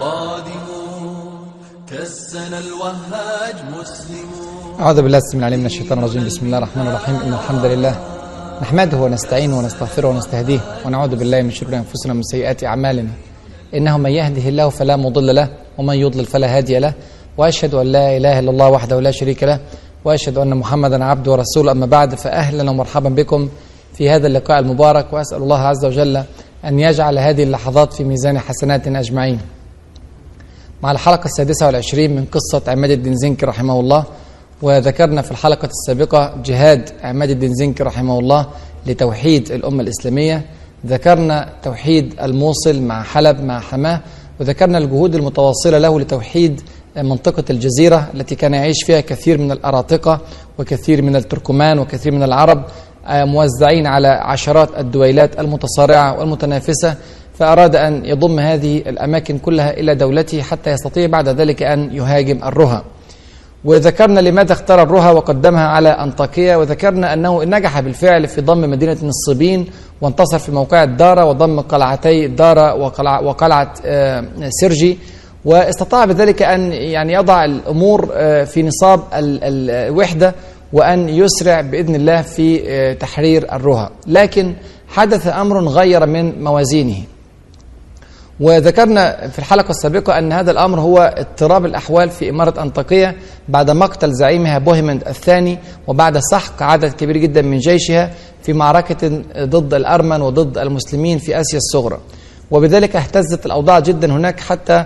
قادمون الوهاج مسلمون. أعوذ بالله السميع العليم من الشيطان الرجيم. بسم الله الرحمن الرحيم. إن الحمد لله نحمده ونستعينه ونستغفره ونستهديه ونعوذ بالله من شرور أنفسنا ومن سيئات أعمالنا. إنه من يهده الله فلا مضل له ومن يضلل فلا هادي له. وأشهد أن لا إله إلا الله وحده لا شريك له. وأشهد أن محمدا عبده ورسوله. أما بعد فأهلا ومرحبا بكم في هذا اللقاء المبارك. وأسأل الله عز وجل أن يجعل هذه اللحظات في ميزان حسناتنا أجمعين. مع الحلقة السادسة والعشرين من قصة عماد الدين زنكي رحمه الله وذكرنا في الحلقة السابقة جهاد عماد الدين زنكي رحمه الله لتوحيد الأمة الإسلامية. ذكرنا توحيد الموصل مع حلب مع حماة وذكرنا الجهود المتواصلة له لتوحيد منطقة الجزيرة التي كان يعيش فيها كثير من الأراطقة وكثير من التركمان وكثير من العرب موزعين على عشرات الدويلات المتصارعة والمتنافسة. فأراد أن يضم هذه الأماكن كلها إلى دولته حتى يستطيع بعد ذلك أن يهاجم الرها. وذكرنا لماذا اختار الرها وقدمها على أنطاكية وذكرنا أنه نجح بالفعل في ضم مدينة النصيبين وانتصر في موقع الدارة وضم قلعتي الدارة وقلعة, وقلعة سرجي واستطاع بذلك أن يعني يضع الأمور في نصاب الوحدة وأن يسرع بإذن الله في تحرير الرها. لكن حدث أمر غير من موازينه. وذكرنا في الحلقة السابقة أن هذا الأمر هو اضطراب الأحوال في إمارة أنطاكية بعد مقتل زعيمها بوهيمند الثاني وبعد سحق عدد كبير جدا من جيشها في معركة ضد الأرمن وضد المسلمين في آسيا الصغرى. وبذلك اهتزت الأوضاع جدا هناك حتى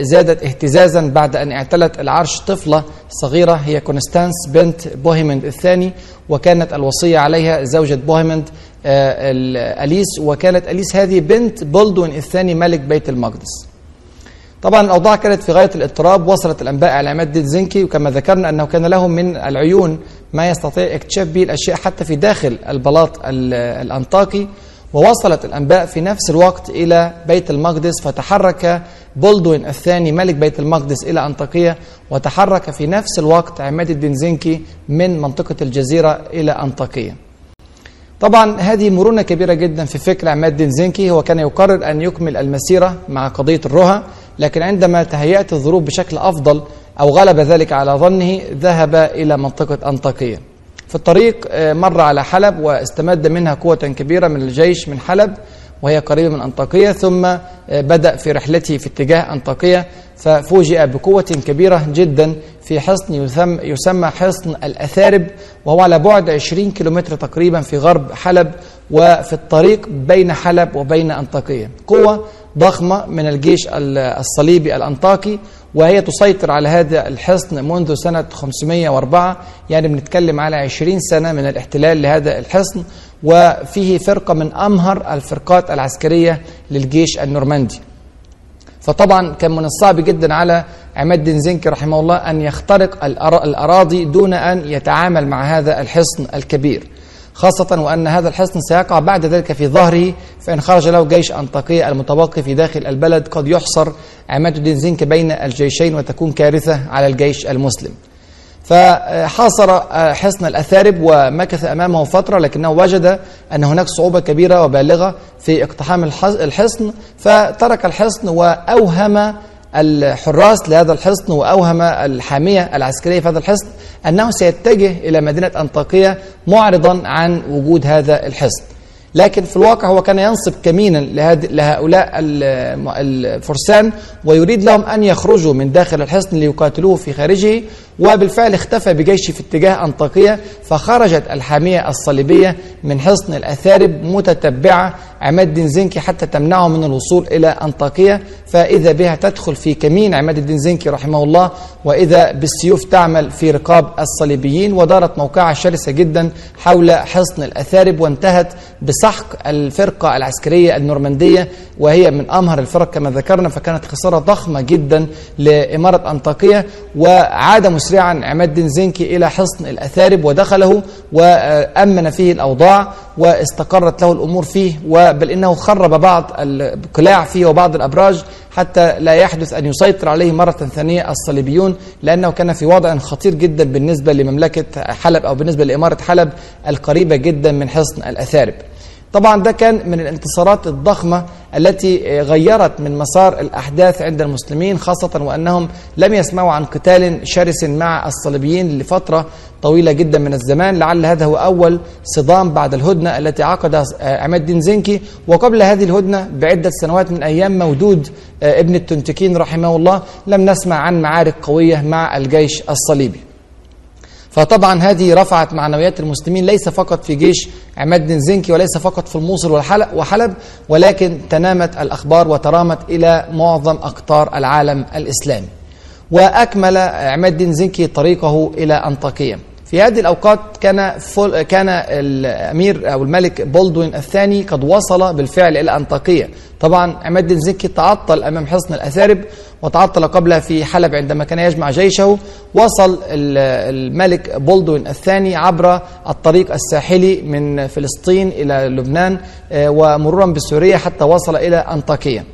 زادت اهتزازا بعد أن اعتلت العرش طفلة صغيرة هي كونستانس بنت بوهيمند الثاني وكانت الوصية عليها زوجة بوهيمند أليس وكانت أليس هذه بنت بولدوين الثاني ملك بيت المقدس. طبعا الأوضاع كانت في غاية الاضطراب وصلت الأنباء إلى عماد زنكي وكما ذكرنا أنه كان له من العيون ما يستطيع إكتشاف به الأشياء حتى في داخل البلاط الأنطاكي ووصلت الأنباء في نفس الوقت إلى بيت المقدس فتحرك بولدوين الثاني ملك بيت المقدس إلى أنطاكية وتحرك في نفس الوقت عماد الدين زنكي من منطقة الجزيرة إلى أنطاكية طبعا هذه مرونة كبيرة جدا في فكر عماد الدين زنكي. هو كان يقرر أن يكمل المسيرة مع قضية الرها لكن عندما تهيأت الظروف بشكل أفضل أو غلب ذلك على ظنه ذهب إلى منطقة أنطاكية في الطريق مر على حلب واستمد منها قوة كبيرة من الجيش من حلب وهي قريبة من أنطاكية ثم بدأ في رحلته في اتجاه أنطاكية ففوجئ بقوة كبيرة جدا في حصن يسمى حصن الأثارب وهو على بعد 20 كيلومتر تقريبا في غرب حلب وفي الطريق بين حلب وبين أنطاكية. قوة ضخمة من الجيش الصليبي الأنطاكي وهي تسيطر على هذا الحصن منذ سنة 504 يعني بنتكلم على 20 سنة من الاحتلال لهذا الحصن وفيه فرقة من أمهر الفرقات العسكرية للجيش النورماندي. فطبعا كان من الصعب جدا على عماد الدين زنكي رحمه الله أن يخترق الأراضي دون أن يتعامل مع هذا الحصن الكبير. خاصة وأن هذا الحصن سيقع بعد ذلك في ظهره فإن خرج له جيش أنطاكية المتبقي في داخل البلد قد يحصر عماد الدين زنكي بين الجيشين وتكون كارثة على الجيش المسلم. فحاصر حصن الأثارب ومكث أمامه فترة لكنه وجد أن هناك صعوبة كبيرة وبالغة في اقتحام الحصن فترك الحصن وأوهم الحراس لهذا الحصن وأوهم الحامية العسكرية في هذا الحصن أنه سيتجه إلى مدينة أنطاكية معرضا عن وجود هذا الحصن. لكن في الواقع هو كان ينصب كمينا لهؤلاء الفرسان ويريد لهم أن يخرجوا من داخل الحصن ليقاتلوه في خارجه. وبالفعل اختفى بجيشه في اتجاه أنطاكية فخرجت الحامية الصليبية من حصن الأثارب متتبعة عماد الدين زنكي حتى تمنعه من الوصول إلى أنطاكية فإذا بها تدخل في كمين عماد الدين زنكي رحمه الله وإذا بالسيوف تعمل في رقاب الصليبيين. ودارت موقعة شرسة جدا حول حصن الأثارب وانتهت بسحق الفرقة العسكرية النورماندية وهي من أمهر الفرق كما ذكرنا. فكانت خسارة ضخمة جدا لإمارة أنطاكية وعاد مسرعا عماد الدين زنكي إلى حصن الأثارب ودخله وأمن فيه الأوضاع واستقرت له الأمور فيه بل إنه خرب بعض القلاع فيه وبعض الأبراج حتى لا يحدث أن يسيطر عليه مرة ثانية الصليبيون لأنه كان في وضع خطير جدا بالنسبة لمملكة حلب أو بالنسبة لإمارة حلب القريبة جدا من حصن الأثارب. طبعا ده كان من الانتصارات الضخمة التي غيرت من مسار الأحداث عند المسلمين خاصة وأنهم لم يسمعوا عن قتال شرس مع الصليبيين لفترة طويلة جدا من الزمان. لعل هذا هو أول صدام بعد الهدنة التي عقدها عماد الدين زنكي. وقبل هذه الهدنة بعدة سنوات من أيام مودود ابن التنتكين رحمه الله لم نسمع عن معارك قوية مع الجيش الصليبي. فطبعا هذه رفعت معنويات المسلمين ليس فقط في جيش عماد بن زنكي وليس فقط في الموصل وحلب ولكن تنامت الأخبار وترامت إلى معظم أقطار العالم الإسلامي. وأكمل عماد بن زنكي طريقه إلى أنطاكية. في هذه الأوقات كان فل كان الأمير أو الملك بولدوين الثاني قد وصل بالفعل إلى أنطاكية. طبعا عماد بن زنكي تعطل أمام حصن الأثارب وتعطل قبلها في حلب عندما كان يجمع جيشه. وصل الملك بولدوين الثاني عبر الطريق الساحلي من فلسطين إلى لبنان ومرورا بسوريا حتى وصل إلى أنطاكية.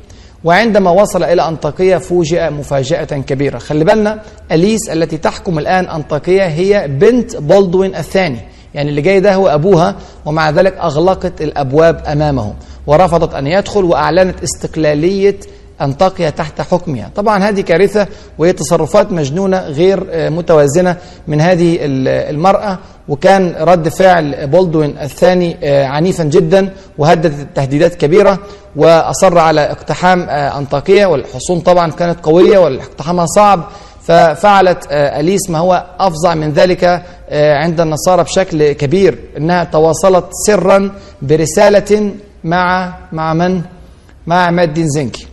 وعندما وصل إلى أنطاكية فوجئ مفاجأة كبيرة. خلي بالنا أليس التي تحكم الآن أنطاكية هي بنت بولدوين الثاني. يعني اللي جاي ده هو أبوها ومع ذلك أغلقت الأبواب أمامه ورفضت أن يدخل وأعلنت استقلالية أنطاكيا تحت حكمها طبعا هذه كارثة وهي تصرفات مجنونة غير متوازنة من هذه المرأة وكان رد فعل بولدوين الثاني عنيفا جدا وهددت تهديدات كبيرة وأصر على اقتحام أنطاكية والحصون طبعا كانت قوية واقتحامها صعب ففعلت أليس ما هو أفظع من ذلك عند النصارى بشكل كبير إنها تواصلت سرا برسالة مع مع من؟ مع عماد الدين زنكي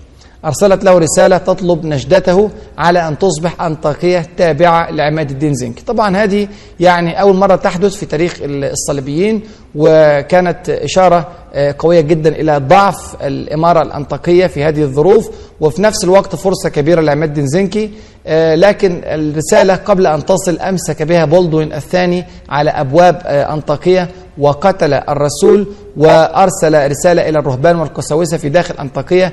أرسلت له رسالة تطلب نجدته على أن تصبح أنطاكية تابعة لعماد الدين زنكي طبعا هذه يعني أول مرة تحدث في تاريخ الصليبيين وكانت إشارة قوية جدا إلى ضعف الإمارة الأنطاكية في هذه الظروف وفي نفس الوقت فرصة كبيرة لعماد الدين زنكي لكن الرسالة قبل أن تصل أمسك بها بولدوين الثاني على أبواب أنطاكية. وقتل الرسول وأرسل رسالة إلى الرهبان والقساوسة في داخل أنطاكية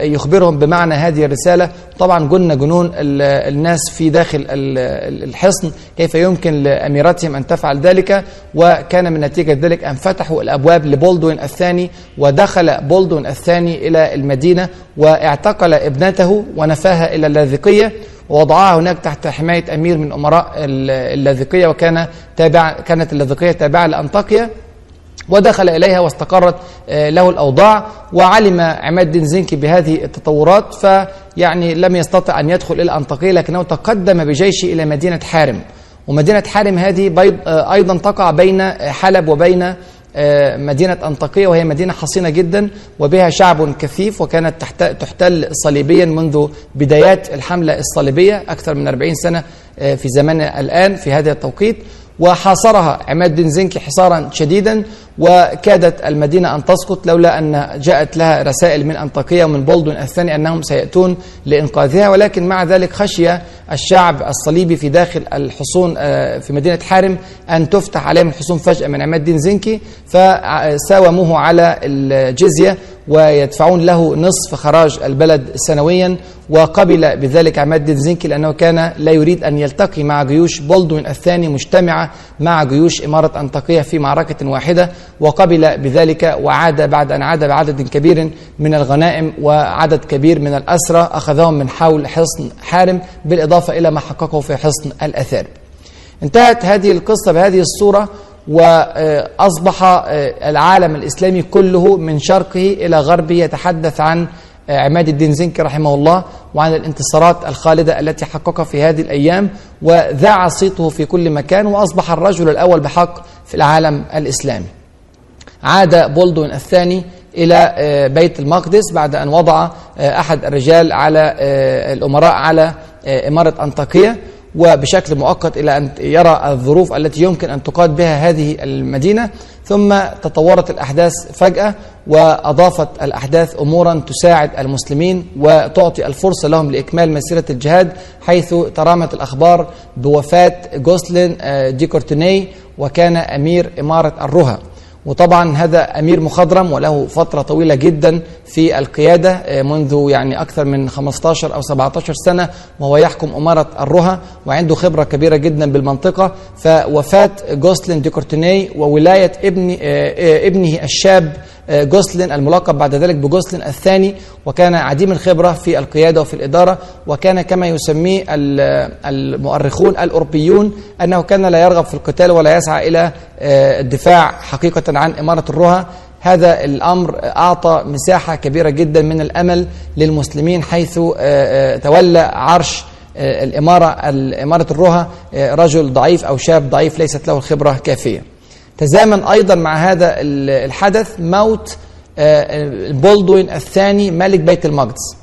يخبرهم بمعنى هذه الرسالة. طبعا جن جنون الناس في داخل الحصن كيف يمكن لأميرتهم أن تفعل ذلك؟ وكان من نتيجة ذلك أن فتحوا الأبواب لبولدوين الثاني ودخل بولدوين الثاني إلى المدينة واعتقل ابنته ونفاها إلى اللاذقية. ووضعها هناك تحت حماية أمير من أمراء اللاذقية وكان تابع كانت اللاذقية تابعة لأنطاكيا ودخل إليها واستقرت له الأوضاع وعلم عماد الدين زنكي بهذه التطورات فيعني لم يستطع أن يدخل إلى أنطاكية لكنه تقدم بجيشه إلى مدينة حارم. ومدينة حارم هذه أيضا تقع بين حلب وبين مدينة أنطاكية وهي مدينة حصينة جدا وبها شعب كثيف وكانت تحتل صليبيا منذ بدايات الحملة الصليبية أكثر من 40 سنة في زماننا الآن في هذا التوقيت. وحاصرها عماد بن زنكي حصارا شديدا وكادت المدينة أن تسقط لولا أن جاءت لها رسائل من أنطاكية ومن بولدون الثاني أنهم سيأتون لإنقاذها. ولكن مع ذلك خشي الشعب الصليبي في داخل الحصون في مدينة حارم أن تفتح عليهم الحصون فجأة من عماد الدين زنكي فساوموه على الجزية ويدفعون له نصف خراج البلد سنويا وقبل بذلك عماد الدين زنكي لأنه كان لا يريد أن يلتقي مع جيوش بولدوين الثاني مجتمعة مع جيوش إمارة أنطاكية في معركة واحدة وقبل بذلك وعاد بعد أن عاد بعدد كبير من الغنائم وعدد كبير من الأسرى أخذهم من حول حصن حارم بالإضافة إلى ما حققه في حصن الأثار. انتهت هذه القصة بهذه الصورة وأصبح العالم الإسلامي كله من شرقه إلى غربه يتحدث عن عماد الدين زنكي رحمه الله وعن الانتصارات الخالدة التي حققها في هذه الأيام وذاع صيته في كل مكان وأصبح الرجل الأول بحق في العالم الإسلامي. عاد بولدون الثاني إلى بيت المقدس بعد أن وضع أحد الرجال على الأمراء على إمارة أنطاكية وبشكل مؤقت إلى أن يرى الظروف التي يمكن أن تقاد بها هذه المدينة ثم تطورت الأحداث فجأة وأضافت الأحداث أمورا تساعد المسلمين وتعطي الفرصة لهم لإكمال مسيرة الجهاد حيث ترامت الأخبار بوفاة جوسلين دي كورتيني وكان أمير إمارة الرها وطبعا هذا أمير مخضرم وله فترة طويلة جدا في القيادة آه، منذ يعني أكثر من 15 أو 17 سنة وهو يحكم أمارة الرها وعنده خبرة كبيرة جدا بالمنطقة. فوفاة جوسلين ديكورتيني وولاية ابن آه، آه، ابنه الشاب جوسلين الملقب بعد ذلك بجوسلين الثاني وكان عديم الخبرة في القيادة وفي الإدارة وكان كما يسميه ال- المؤرخون الأوروبيون أنه كان لا يرغب في القتال ولا يسعى إلى آه، الدفاع حقيقة عن إمارة الرها هذا الأمر أعطى مساحة كبيرة جدا من الأمل للمسلمين حيث آه، آه، تولى عرش آه، الإمارة الإمارة الرها آه، رجل ضعيف أو شاب ضعيف ليست له الخبرة كافية. تزامن أيضا مع هذا ال- الحدث موت آه، بولدوين الثاني ملك بيت المقدس.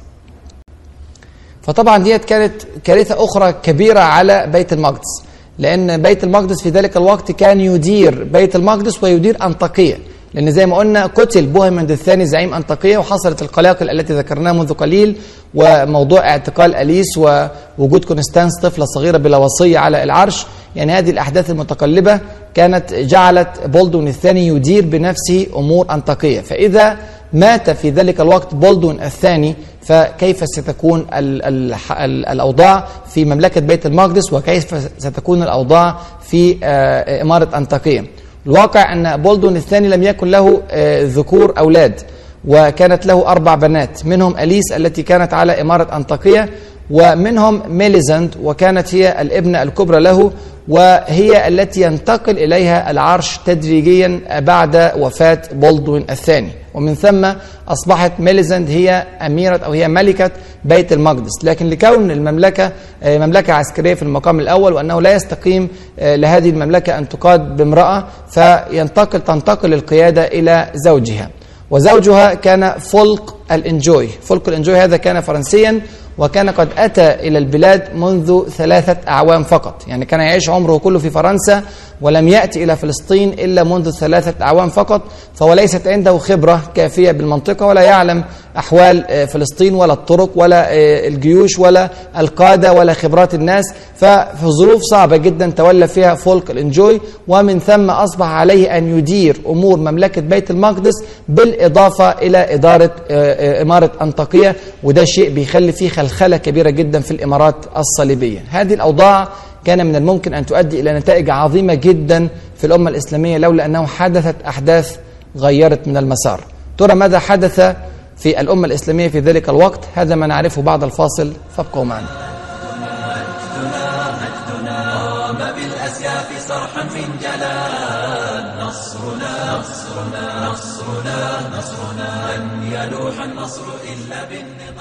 فطبعا ديت كانت كارثة أخرى كبيرة على بيت المقدس لأن بيت المقدس في ذلك الوقت كان يدير بيت المقدس ويدير أنطاكية. لأن زي ما قلنا قتل بوهمند الثاني زعيم أنطاكية وحصلت القلاقل التي ذكرناها منذ قليل وموضوع اعتقال أليس ووجود كونستانس طفلة صغيرة بلا وصية على العرش. يعني هذه الأحداث المتقلبة كانت جعلت بولدون الثاني يدير بنفسه أمور أنطاكية. فإذا مات في ذلك الوقت بولدون الثاني فكيف ستكون ال ال ال الأوضاع في مملكة بيت المقدس؟ وكيف ستكون الأوضاع في آه، إمارة أنطاكية؟ الواقع أن بولدون الثاني لم يكن له آه، ذكور أولاد وكانت له أربع بنات منهم أليس التي كانت على إمارة أنطاكية. ومنهم ميليزند وكانت هي الابنه الكبرى له وهي التي ينتقل إليها العرش تدريجيا بعد وفاة بولدوين الثاني. ومن ثم أصبحت ميليزند هي أميرة أو هي ملكة بيت المقدس. لكن لكون المملكة آه، مملكة عسكرية في المقام الأول وأنه لا يستقيم آه، لهذه المملكة أن تقاد بامرأة فينتقل تنتقل القيادة إلى زوجها. وزوجها كان فولك الإنجوي. فولك الإنجوي هذا كان فرنسيا وكان قد أتى إلى البلاد منذ ثلاثة أعوام فقط. يعني كان يعيش عمره كله في فرنسا ولم يأتي إلى فلسطين إلا منذ ثلاثة أعوام فقط. فهو ليست عنده خبرة كافية بالمنطقة ولا يعلم أحوال آه، فلسطين ولا الطرق ولا آه، الجيوش ولا القادة ولا خبرات الناس. ففي ظروف صعبة جدا تولى فيها فولك الإنجوي. ومن ثم أصبح عليه أن يدير أمور مملكة بيت المقدس بالإضافة إلى إدارة آه، إمارة أنطاكية. وده شيء بيخلي فيه خلخلة كبيرة جدا في الإمارات الصليبية. هذه الأوضاع كان من الممكن أن تؤدي إلى نتائج عظيمة جدا في الأمة الإسلامية لولا أنه حدثت أحداث غيرت من المسار. ترى ماذا حدث في الأمة الإسلامية في ذلك الوقت؟ هذا ما نعرفه بعد الفاصل فابقوا معنا.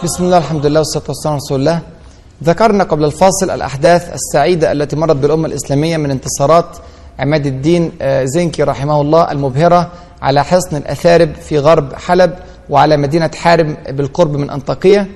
بسم الله الحمد لله والصلاة والسلام على رسول الله. ذكرنا قبل الفاصل الأحداث السعيدة التي مرت بالأمة الإسلامية من انتصارات عماد الدين آه، زنكي رحمه الله المبهرة على حصن الأثارب في غرب حلب وعلى مدينة حارم بالقرب من أنطاكية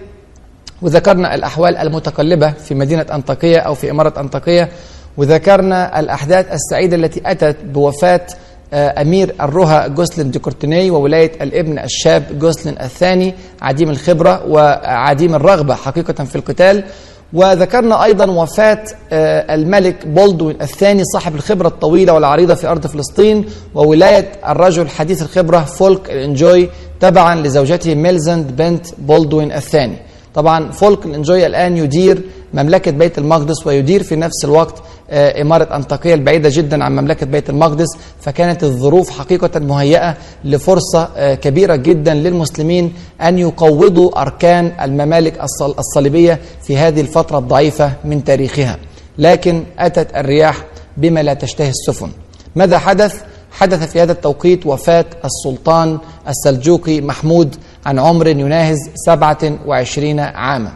وذكرنا الأحوال المتقلبة في مدينة أنطاكية أو في إمارة أنطاكية وذكرنا الأحداث السعيدة التي أتت بوفاة أمير الرها جوسلين ديكورتيني وولاية الابن الشاب جوسلين الثاني عديم الخبرة وعديم الرغبة حقيقة في القتال. وذكرنا أيضا وفاة آه، الملك بولدوين الثاني صاحب الخبرة الطويلة والعريضة في أرض فلسطين وولاية الرجل حديث الخبرة فولك الإنجوي تبعا لزوجته ميلزند بنت بولدوين الثاني. طبعا فولك الانجوي الآن يدير مملكة بيت المقدس ويدير في نفس الوقت آه، إمارة انطاكيه البعيدة جدا عن مملكة بيت المقدس. فكانت الظروف حقيقة مهيئة لفرصة آه، كبيرة جدا للمسلمين أن يقوضوا أركان الممالك الصل- الصليبية في هذه الفترة الضعيفة من تاريخها. لكن أتت الرياح بما لا تشتهي السفن. ماذا حدث؟ حدث في هذا التوقيت وفاة السلطان السلجوقي محمود عن عمر يناهز 27 عاما.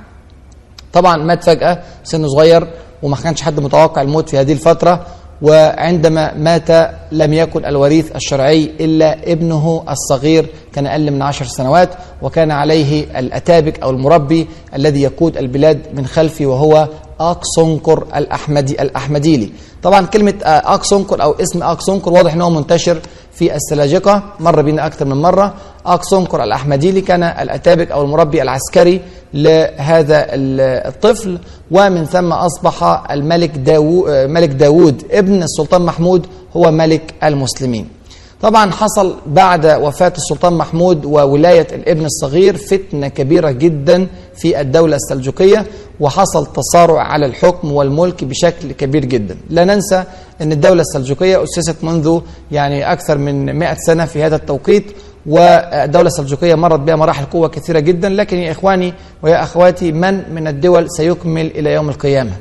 طبعا مات فجأة سنه صغير وما كانش حد متوقع الموت في هذه الفترة وعندما مات لم يكن الوريث الشرعي إلا ابنه الصغير كان أقل من عشر سنوات وكان عليه الأتابك أو المربي الذي يقود البلاد من خلفه وهو أكسونكر الأحمدي الأحمديلي. طبعا كلمة آه، أكسونكر أو اسم أكسونكر واضح أنه منتشر في السلاجقة مر بنا أكثر من مرة. أكسونكر الأحمديلي كان الأتابك أو المربي العسكري لهذا ال- الطفل. ومن ثم أصبح الملك داو ملك داوود ابن السلطان محمود هو ملك المسلمين. طبعا حصل بعد وفاة السلطان محمود وولاية الابن الصغير فتنة كبيرة جدا في الدولة السلجوقية. وحصل تصارع على الحكم والملك بشكل كبير جدا. لا ننسى أن الدولة السلجوقية أسست منذ يعني أكثر من 100 سنة في هذا التوقيت والدولة السلجوقية مرت بها مراحل قوة كثيرة جدا. لكن يا إخواني ويا أخواتي من من الدول سيكمل إلى يوم القيامة؟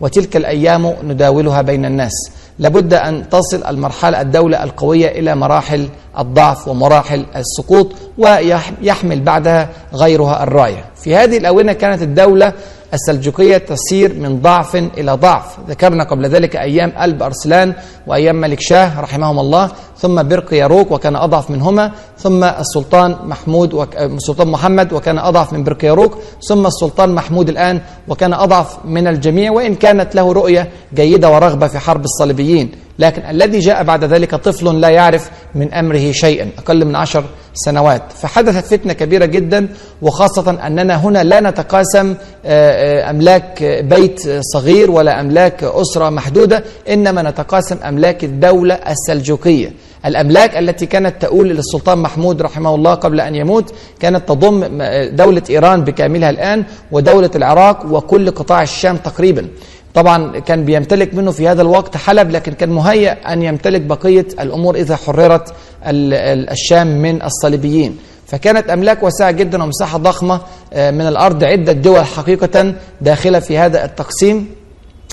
وتلك الأيام نداولها بين الناس. لابد أن تصل المرحلة الدولة القوية إلى مراحل الضعف ومراحل السقوط ويحمل بعدها غيرها الراية. في هذه الأونة كانت الدولة السلجوقية تسير من ضعف إلى ضعف. ذكرنا قبل ذلك أيام ألب أرسلان وأيام ملك شاه رحمهم الله ثم برق ياروك وكان أضعف منهما ثم السلطان محمود وك... السلطان محمد وكان أضعف من برق ياروك ثم السلطان محمود الآن وكان أضعف من الجميع وإن كانت له رؤية جيدة ورغبة في حرب الصليبيين. لكن الذي جاء بعد ذلك طفل لا يعرف من أمره شيئا أقل من عشر سنوات. فحدثت فتنة كبيرة جدا وخاصة أننا هنا لا نتقاسم أملاك بيت صغير ولا أملاك أسرة محدودة إنما نتقاسم أملاك الدولة السلجوقية. الأملاك التي كانت تؤول للسلطان محمود رحمه الله قبل أن يموت كانت تضم دولة إيران بكاملها الآن ودولة العراق وكل قطاع الشام تقريبا. طبعا كان بيمتلك منه في هذا الوقت حلب لكن كان مهيأ أن يمتلك بقية الأمور إذا حررت الشام من الصليبيين. فكانت أملاك واسعة جدا ومساحة ضخمة من الأرض عدة دول حقيقة داخلة في هذا التقسيم.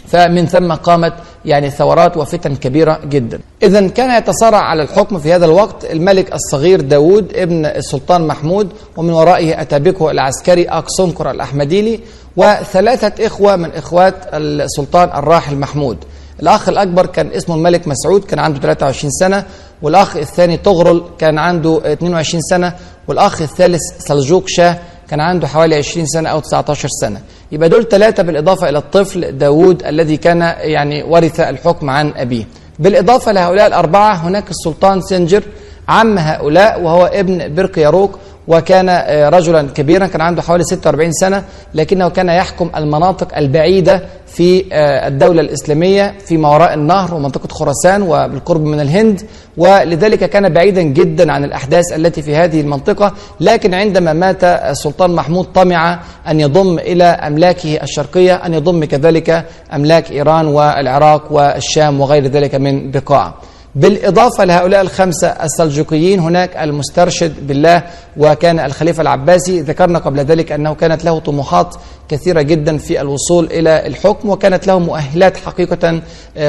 فمن ثم قامت يعني ثورات وفتن كبيرة جدا. إذا كان يتصارع على الحكم في هذا الوقت الملك الصغير داود ابن السلطان محمود ومن ورائه أتابكه العسكري أكسنكر الأحمديلي وثلاثة إخوة من إخوات السلطان الراحل محمود. الأخ الأكبر كان اسمه الملك مسعود كان عنده 23 سنة والأخ الثاني طغرل كان عنده 22 سنة والأخ الثالث سلجوق شاه كان عنده حوالي 20 سنة أو 19 سنة. يبقى دول ثلاثة بالإضافة إلى الطفل داود الذي كان يعني ورث الحكم عن أبيه. بالإضافة لهؤلاء الأربعة هناك السلطان سنجر عم هؤلاء وهو ابن برق ياروك وكان رجلا كبيرا كان عنده حوالي 46 سنة لكنه كان يحكم المناطق البعيدة في الدولة الإسلامية في ما وراء النهر ومنطقة خراسان وبالقرب من الهند ولذلك كان بعيدا جدا عن الأحداث التي في هذه المنطقة لكن عندما مات السلطان محمود طمع أن يضم إلى أملاكه الشرقية أن يضم كذلك أملاك إيران والعراق والشام وغير ذلك من بقاع. بالإضافة لهؤلاء الخمسة السلجوقيين هناك المسترشد بالله وكان الخليفة العباسي. ذكرنا قبل ذلك أنه كانت له طموحات كثيرة جدا في الوصول إلى الحكم وكانت له مؤهلات حقيقة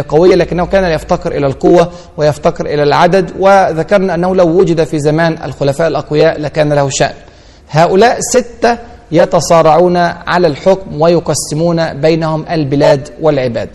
قوية لكنه كان يفتقر إلى القوة ويفتقر إلى العدد. وذكرنا أنه لو وجد في زمان الخلفاء الأقوياء لكان له شأن. هؤلاء ستة يتصارعون على الحكم ويقسمون بينهم البلاد والعباد.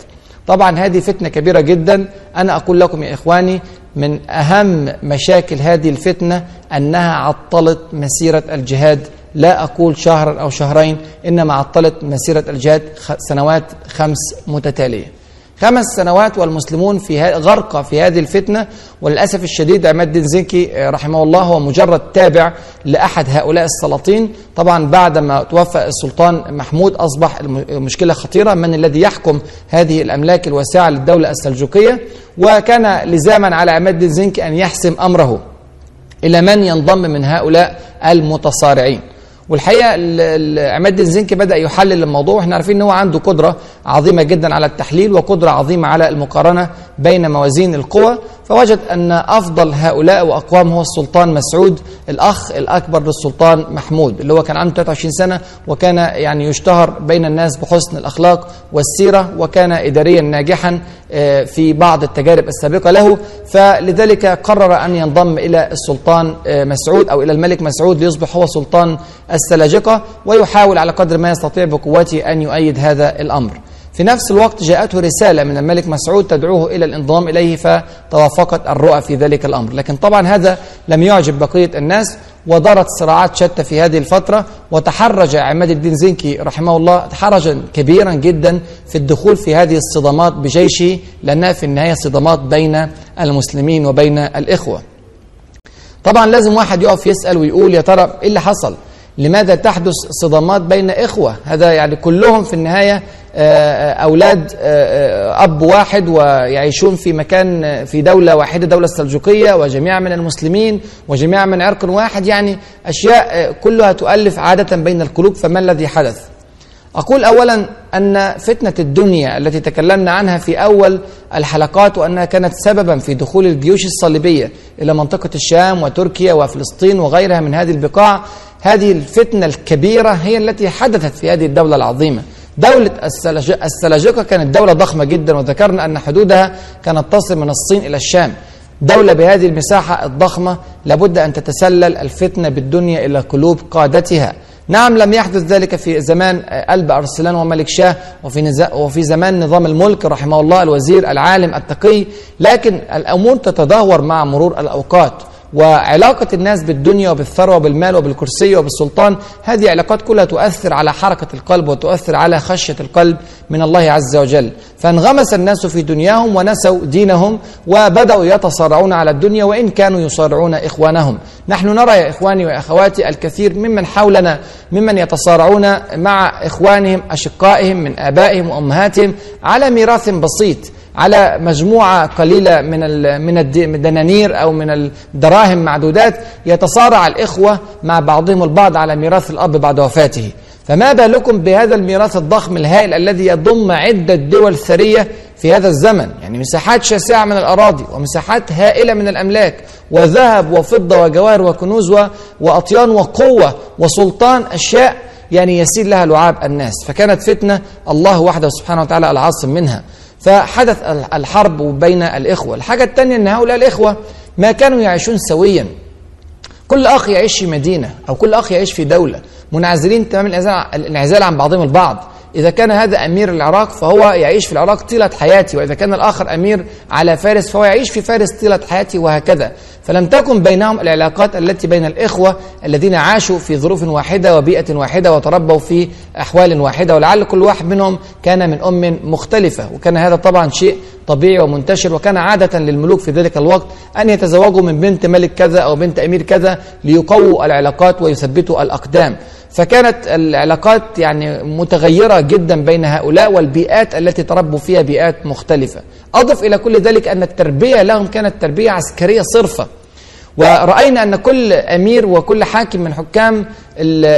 طبعا هذه فتنة كبيرة جدا. أنا أقول لكم يا إخواني من أهم مشاكل هذه الفتنة أنها عطلت مسيرة الجهاد. لا أقول شهرا أو شهرين إنما عطلت مسيرة الجهاد سنوات خمس متتالية. خمس سنوات والمسلمون في غرق في هذه الفتنة وللأسف الشديد عماد الدين زنكي رحمه الله هو مجرد تابع لأحد هؤلاء السلاطين. طبعا بعد ما توفى السلطان محمود أصبح المشكلة خطيرة من الذي يحكم هذه الأملاك الواسعة للدولة السلجوقية؟ وكان لزاما على عماد الدين زنكي أن يحسم أمره إلى من ينضم من هؤلاء المتصارعين. والحقيقة عماد الزنكي بدأ يحلل الموضوع. إحنا عارفين إن هو عنده قدرة عظيمة جدا على التحليل وقدرة عظيمة على المقارنة بين موازين القوى. فوجد أن أفضل هؤلاء واقوام هو السلطان مسعود الأخ الأكبر للسلطان محمود اللي هو كان عنده 23 سنة وكان يعني يشتهر بين الناس بحسن الأخلاق والسيرة وكان اداريا ناجحا في بعض التجارب السابقة له فلذلك قرر أن ينضم إلى السلطان مسعود أو إلى الملك مسعود ليصبح هو سلطان السلاجقة ويحاول على قدر ما يستطيع بقوته أن يؤيد هذا الأمر. في نفس الوقت جاءته رسالة من الملك مسعود تدعوه إلى الانضمام إليه فتوافقت الرؤى في ذلك الأمر. لكن طبعا هذا لم يعجب بقية الناس ودارت صراعات شتى في هذه الفترة وتحرج عماد الدين زنكي رحمه الله تحرجا كبيرا جدا في الدخول في هذه الصدامات بجيشه لأنها في النهاية صدامات بين المسلمين وبين الإخوة. طبعا لازم واحد يقف يسأل ويقول يا ترى إيه اللي حصل؟ لماذا تحدث صدامات بين إخوة؟ هذا يعني كلهم في النهاية أولاد أب واحد ويعيشون في مكان في دولة واحدة دولة السلجوقية وجميع من المسلمين وجميع من عرق واحد. يعني أشياء كلها تؤلف عادة بين القلوب فما الذي حدث؟ أقول أولا أن فتنة الدنيا التي تكلمنا عنها في أول الحلقات وأنها كانت سببا في دخول الجيوش الصليبية إلى منطقة الشام وتركيا وفلسطين وغيرها من هذه البقاع هذه الفتنة الكبيرة هي التي حدثت في هذه الدولة العظيمة. دولة السلاجقة كانت دولة ضخمة جدا وذكرنا أن حدودها كانت تصل من الصين إلى الشام. دولة بهذه المساحة الضخمة لابد أن تتسلل الفتنة بالدنيا إلى قلوب قادتها. نعم لم يحدث ذلك في زمان قلب أرسلان وملك شاه وفي, وفي زمان نظام الملك رحمه الله الوزير العالم التقي لكن الأمور تتدهور مع مرور الأوقات. وعلاقة الناس بالدنيا وبالثروة وبالمال وبالكرسي وبالسلطان هذه علاقات كلها تؤثر على حركة القلب وتؤثر على خشية القلب من الله عز وجل. فانغمس الناس في دنياهم ونسوا دينهم وبدأوا يتصارعون على الدنيا وإن كانوا يصارعون إخوانهم. نحن نرى يا إخواني وأخواتي الكثير ممن حولنا ممن يتصارعون مع إخوانهم أشقائهم من آبائهم وأمهاتهم على ميراث بسيط. على مجموعة قليلة من من الدنانير أو من الدراهم معدودات يتصارع الإخوة مع بعضهم البعض على ميراث الأب بعد وفاته. فما بالكم بهذا الميراث الضخم الهائل الذي يضم عدة دول ثرية في هذا الزمن؟ يعني مساحات شاسعة من الأراضي ومساحات هائلة من الأملاك وذهب وفضة وجواهر وكنوز وأطيان وقوة وسلطان أشياء يعني يسير لها لعاب الناس. فكانت فتنة الله وحده سبحانه وتعالى العاصم منها. فحدث الحرب بين الإخوة. الحاجة الثانية أن هؤلاء الإخوة ما كانوا يعيشون سويا. كل أخ يعيش في مدينة أو كل أخ يعيش في دولة. منعزلين تمام الإنعزال عن بعضهم البعض. إذا كان هذا أمير العراق فهو يعيش في العراق طيلة حياته وإذا كان الآخر أمير على فارس فهو يعيش في فارس طيلة حياته وهكذا. فلم تكن بينهم العلاقات التي بين الإخوة الذين عاشوا في ظروف واحدة وبيئة واحدة وتربوا في أحوال واحدة ولعل كل واحد منهم كان من أم مختلفة وكان هذا طبعا شيء طبيعي ومنتشر وكان عادة للملوك في ذلك الوقت أن يتزوجوا من بنت ملك كذا أو بنت أمير كذا ليقووا العلاقات ويثبتوا الأقدام. فكانت العلاقات يعني متغيرة جدا بين هؤلاء والبيئات التي تربوا فيها بيئات مختلفة. أضف إلى كل ذلك أن التربية لهم كانت تربية عسكرية صرفة. ورأينا أن كل أمير وكل حاكم من حكام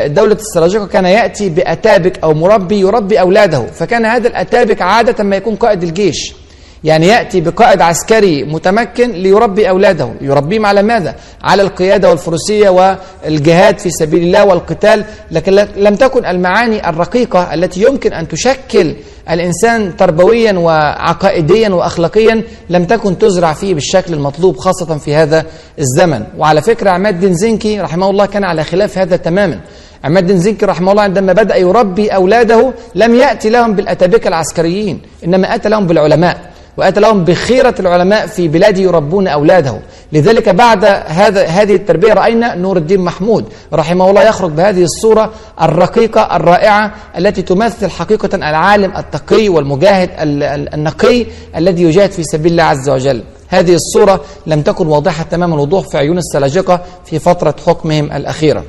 دولة السلاجقة كان يأتي بأتابك أو مربي يربي أولاده. فكان هذا الأتابك عادة ما يكون قائد الجيش. يعني يأتي بقائد عسكري متمكن ليربي أولاده. يربيهم على ماذا؟ على القيادة والفروسية والجهاد في سبيل الله والقتال. لكن لم تكن المعاني الرقيقة التي يمكن أن تشكل الإنسان تربويا وعقائديا وأخلاقيا لم تكن تزرع فيه بالشكل المطلوب خاصة في هذا الزمن. وعلى فكرة عماد بن زنكي رحمه الله كان على خلاف هذا تماما. عماد بن زنكي رحمه الله عندما بدأ يربي أولاده لم يأتي لهم بالأتابكة العسكريين إنما أتى لهم بالعلماء. وأتى لهم بخيرة العلماء في بلاده يربون أولاده. لذلك بعد هذا هذه التربية رأينا نور الدين محمود رحمه الله يخرج بهذه الصورة الرقيقة الرائعة التي تمثل حقيقة العالم التقي والمجاهد النقي الذي يجاهد في سبيل الله عز وجل. هذه الصورة لم تكن واضحة تمام الوضوح في عيون السلاجقة في فترة حكمهم الأخيرة.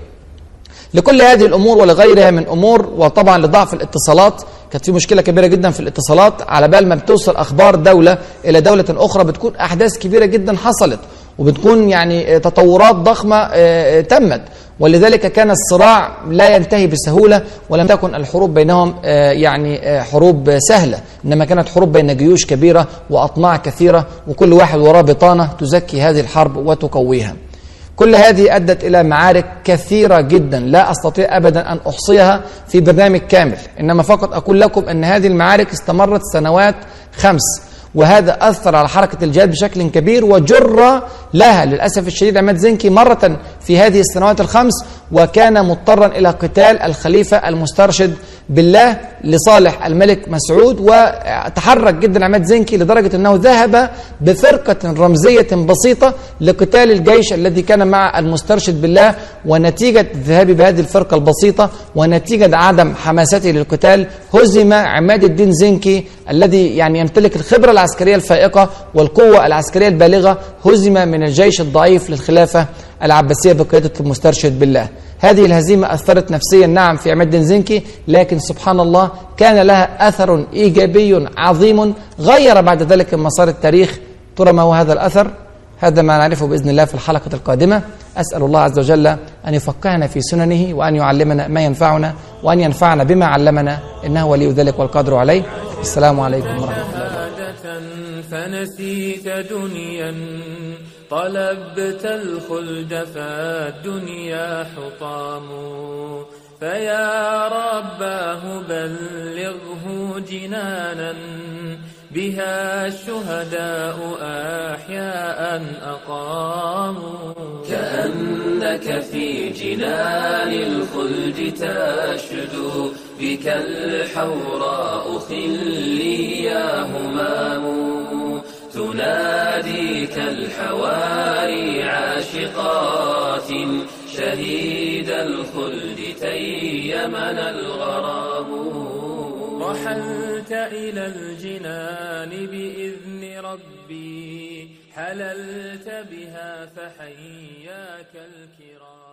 لكل هذه الأمور ولغيرها من أمور وطبعا لضعف الاتصالات. كانت في مشكلة كبيرة جدا في الاتصالات. على بال ما بتوصل أخبار دولة إلى دولة أخرى بتكون أحداث كبيرة جدا حصلت وبتكون يعني تطورات ضخمة تمت. ولذلك كان الصراع لا ينتهي بسهولة ولم تكن الحروب بينهم يعني حروب سهلة. إنما كانت حروب بين جيوش كبيرة واطماع كثيرة وكل واحد وراه بطانة تزكي هذه الحرب وتقويها. كل هذه أدت إلى معارك كثيرة جدا. لا أستطيع أبدا أن أحصيها في برنامج كامل. إنما فقط أقول لكم أن هذه المعارك استمرت سنوات خمس وهذا أثر على حركة الجهاد بشكل كبير وجر لها. للأسف الشديد عماد زنكي مرة في هذه السنوات الخمس وكان مضطرا إلى قتال الخليفة المسترشد بالله لصالح الملك مسعود وتحرك جدا عماد زنكي لدرجة أنه ذهب بفرقة رمزية بسيطة لقتال الجيش الذي كان مع المسترشد بالله ونتيجة ذهابه بهذه الفرقة البسيطة ونتيجة عدم حماسته للقتال هزم عماد الدين زنكي الذي يعني يمتلك الخبرة العسكرية الفائقة والقوة العسكرية البالغة هزم من الجيش الضعيف للخلافة العباسية بقيادة المسترشد بالله. هذه الهزيمة أثرت نفسيا نعم في عماد زنكي لكن سبحان الله كان لها أثر إيجابي عظيم غير بعد ذلك مسار التاريخ. ترى ما هو هذا الأثر؟ هذا ما نعرفه بإذن الله في الحلقة القادمة. أسأل الله عز وجل أن يفقهنا في سننه وأن يعلمنا ما ينفعنا وأن ينفعنا بما علمنا. إنه ولي ذلك والقادر عليه. السلام عليكم ورحمة الله. فنسيت دنيا. طلبت الخلد فالدنيا حطام. فيا رباه بلغه جنانا بها الشهداء أحياء أقاموا كأنك في جنان الخلد تشدو بك الحوراء خلي يا همام. تناديك الحواري عاشقات شهيد الخلد تيمنا الغرام رحلت إلى الجنان بإذن ربي حللت بها فحياك الكرام.